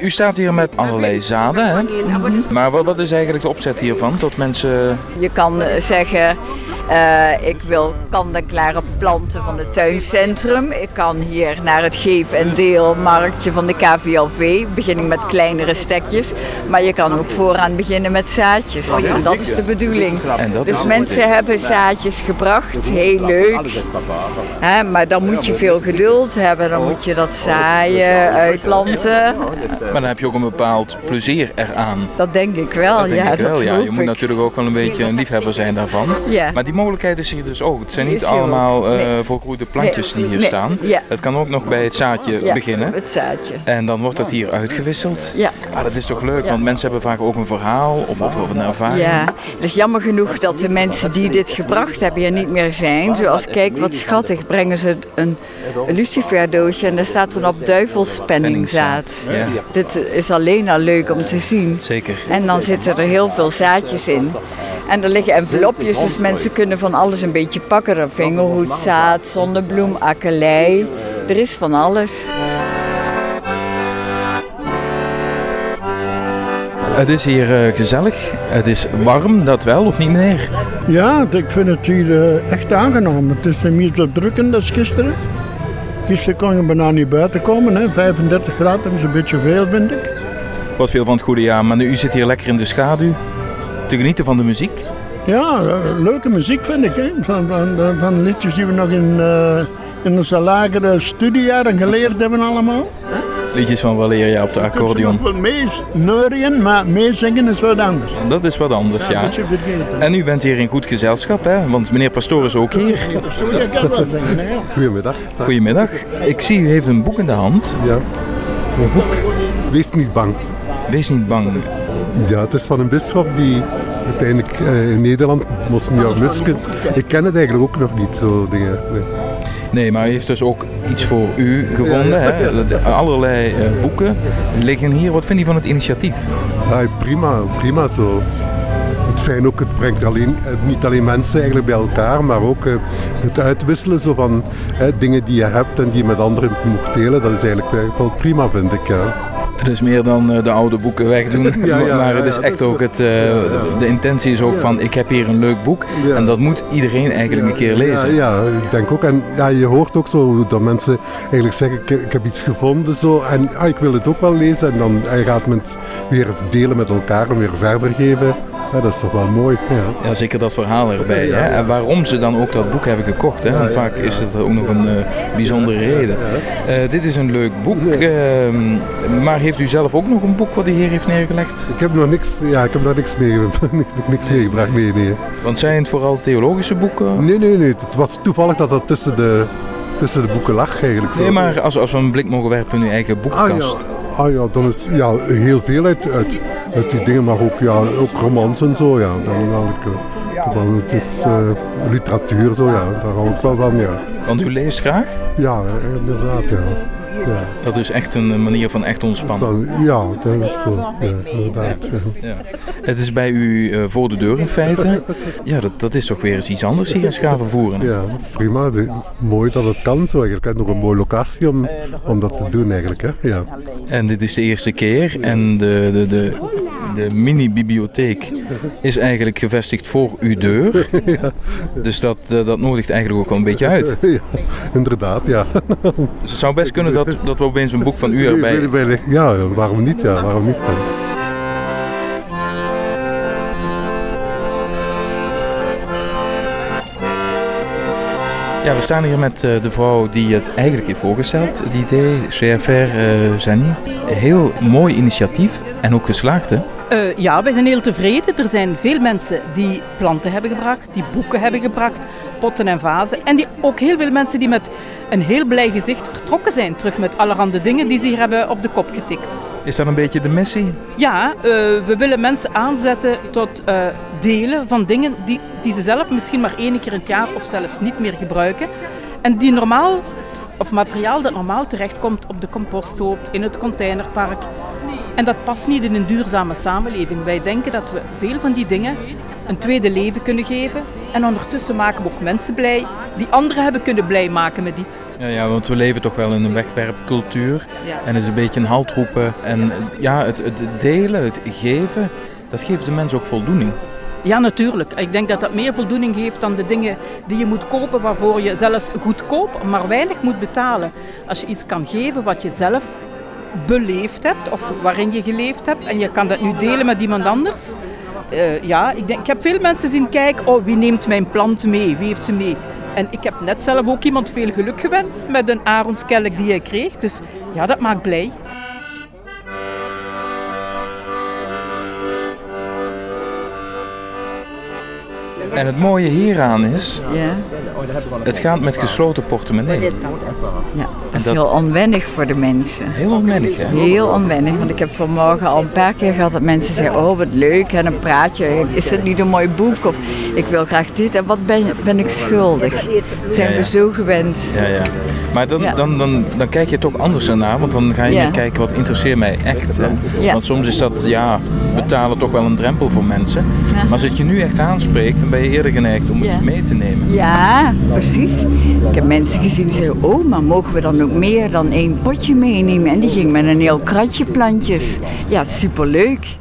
U staat hier met allerlei zaden, hè? Maar wat, wat is eigenlijk de opzet hiervan? Tot mensen... Je kan eh, zeggen, eh, ik wil kant-en-klare planten van het tuincentrum. Ik kan hier naar het geef- en deelmarktje van de KVLV. Begin ik met kleinere stekjes. Maar je kan ook vooraan beginnen met zaadjes. En dat is de bedoeling. Dus mensen hebben zaadjes gebracht. Heel leuk. Hè, maar dan moet je veel geduld hebben. Dan moet je dat zaaien, uitplanten. Maar dan heb je ook een bepaald plezier eraan. Dat denk ik wel. Dat denk ja, ik wel, dat ja. hoop Je moet ik. natuurlijk ook wel een beetje een liefhebber zijn daarvan. Ja. Maar die mogelijkheid is hier dus ook. Het zijn niet allemaal eh Nee. volgroeide plantjes die hier Nee. staan. Ja. Het kan ook nog bij het zaadje Ja, beginnen. Het zaadje. En dan wordt dat hier uitgewisseld. Ja. Ah, dat is toch leuk, want mensen hebben vaak ook een verhaal of, of, of een ervaring. Ja, het is jammer genoeg dat de mensen die dit gebracht hebben hier niet meer zijn. Zoals, kijk wat schattig, brengen ze een, een luciferdoosje en daar staat dan op duivelsspenningzaad. Ja, Dit is alleen al leuk om te zien. zeker. En dan zitten er heel veel zaadjes in. En er liggen envelopjes, dus mensen kunnen van alles een beetje pakken. Er vingerhoedzaad, zonnebloem, akkelei. Er is van alles. Het is hier eh, gezellig, het is warm, dat wel, of niet meneer? Ja, ik vind het hier eh, echt aangenaam. Het is niet zo drukkend als gisteren. Gisteren kon je bijna niet buiten komen. Hè. 35 graden is een beetje veel, vind ik. Wat veel van het goede jaar, maar nu, u zit hier lekker in de schaduw te genieten van de muziek. Ja, eh, leuke muziek vind ik. Hè. Van, van, de- van liedjes die we nog in, eh, in onze lagere studiejaren geleerd hebben allemaal. Liedjes van Valeria op de Ik accordeon. nog wel mee neurien, maar meezingen is wat anders. Dat is wat anders, ja. En u bent hier in goed gezelschap, hè? Want meneer Pastoor is ook hier. Studie kan wel zingen, hè. Goedemiddag. Goedemiddag. Ik zie u heeft een boek in de hand. Ja. Een boek. Wees niet bang. Wees niet bang. Ja, het is van een bisschop die uiteindelijk eh, in Nederland, Monsignor Muskens. Ik ken het eigenlijk ook nog niet, zo dingen. Nee. Nee, maar u heeft dus ook iets voor u gevonden. Hè? De- Allerlei eh, boeken liggen hier. Wat vindt u van het initiatief? Ja, prima, prima zo. Het fijn ook, het brengt alleen, eh, niet alleen mensen eigenlijk bij elkaar, maar ook het uitwisselen zo van dingen die je hebt en die je met anderen moet delen. Dat is eigenlijk wel- wel prima, vind ik. Ja. Het is meer dan eh, de oude boeken wegdoen. Ja, ja, maar het is echt ook het... eh. De intentie is ook van, ik heb hier een leuk boek. En dat moet iedereen eigenlijk een keer lezen. Ja, ik denk ook. En ja, je hoort ook zo dat mensen eigenlijk zeggen, ik, ik heb iets gevonden zo, en ah, ik wil het ook wel lezen. En dan gaat men het weer delen met elkaar en weer verder geven. Ja, dat is toch wel mooi. Ja. Ja, zeker dat verhaal erbij. Ja, hè? En waarom ze dan ook dat boek hebben gekocht. Hè? Want vaak is het ook nog een eh, bijzondere reden. Eh, dit is een leuk boek. ehm, maar heeft u zelf ook nog een boek wat de heer heeft neergelegd? Ik heb nog niks, ja, ik heb nog niks, mee, niks meegebracht. Nee, nee. Want zijn het vooral theologische boeken? Nee, nee, nee. Het was toevallig dat dat tussen de, tussen de boeken lag eigenlijk. Zo. Nee, maar als, als we een blik mogen werpen in uw eigen Ah boekenkast. Ah ja, dan is ja, heel veel uit, uit, uit die dingen, maar ook, ja, ook romans en zo. Ja. Dan ik, eh, het is eh, literatuur, zo, ja. daar hou ik wel van. Ja, Want u leest graag? ja inderdaad. Ja. Ja. Dat is echt een manier van echt ontspannen. Ja, dat is zo. Ja, inderdaad. Ja. Ja. Het is bij u eh, voor de deur in feite. Ja, dat, dat is toch weer eens iets anders hier in Schavenvoeren. Ja, prima. Mooi dat het kan zo eigenlijk. En nog een mooie locatie om, om dat te doen eigenlijk. Hè? Ja. En dit is de eerste keer. En de, de, de, de mini-bibliotheek is eigenlijk gevestigd voor uw deur. Dus dat, eh, dat nodigt eigenlijk ook wel een beetje uit. ja, inderdaad, ja. Dus het zou best kunnen dat, dat we opeens een boek van u erbij... Ja, waarom niet? Ja, waarom niet? Ja, we staan hier met eh, de vrouw die het eigenlijk heeft voorgesteld. Het idee, CFR eh Zani. Heel mooi initiatief en ook geslaagd, hè? Eh, ja, wij zijn heel tevreden. Er zijn veel mensen die planten hebben gebracht, die boeken hebben gebracht, potten en vazen. En die, ook heel veel mensen die met een heel blij gezicht vertrokken zijn, terug met allerhande dingen die ze hier hebben op de kop getikt. Is dat een beetje de missie? Ja, eh, we willen mensen aanzetten tot eh, delen van dingen die, die ze zelf misschien maar één keer in het jaar of zelfs niet meer gebruiken. En die normaal, of materiaal dat normaal terechtkomt op de composthoop, in het containerpark. En dat past niet in een duurzame samenleving. Wij denken dat we veel van die dingen een tweede leven kunnen geven. En ondertussen maken we ook mensen blij die anderen hebben kunnen blij maken met iets. Ja, ja, want we leven toch wel in een wegwerpcultuur. Ja. En het is een beetje een halt roepen. En ja, het, het delen, het geven, dat geeft de mens ook voldoening. Ja, natuurlijk. Ik denk dat dat meer voldoening geeft dan de dingen die je moet kopen, waarvoor je zelfs goedkoop, maar weinig moet betalen. Als je iets kan geven wat je zelf beleefd hebt of waarin je geleefd hebt en je kan dat nu delen met iemand anders. Eh, ja, ik, denk, ik heb veel mensen zien kijken, oh, wie neemt mijn plant mee? Wie heeft ze mee? En ik heb net zelf ook iemand veel geluk gewenst met een aronskelk die hij kreeg. Dus ja, dat maakt blij. En het mooie hieraan is, Ja. het gaat met gesloten portemonnee. Ja, dat is dat- heel onwennig voor de mensen. Heel onwennig, hè? Heel onwennig, want ik heb vanmorgen al een paar keer gehad dat mensen zeggen, oh wat leuk, en een praatje, is het niet een mooi boek? Of ik wil graag dit, en wat ben, ben ik schuldig? Dat zijn Ja, ja. we zo gewend. Ja, ja. Maar dan, Ja. dan, dan, dan kijk je toch anders ernaar, want dan ga je Ja. niet kijken wat interesseert mij echt. Hè? Ja. Want soms is dat, ja, betalen toch wel een drempel voor mensen. Maar als het je nu echt aanspreekt, dan ben je geneigd om Ja. het mee te nemen. Ja, precies. Ik heb mensen gezien die zeiden, oh, maar mogen we dan ook meer dan één potje meenemen? En die ging met een heel kratje plantjes. Ja, superleuk.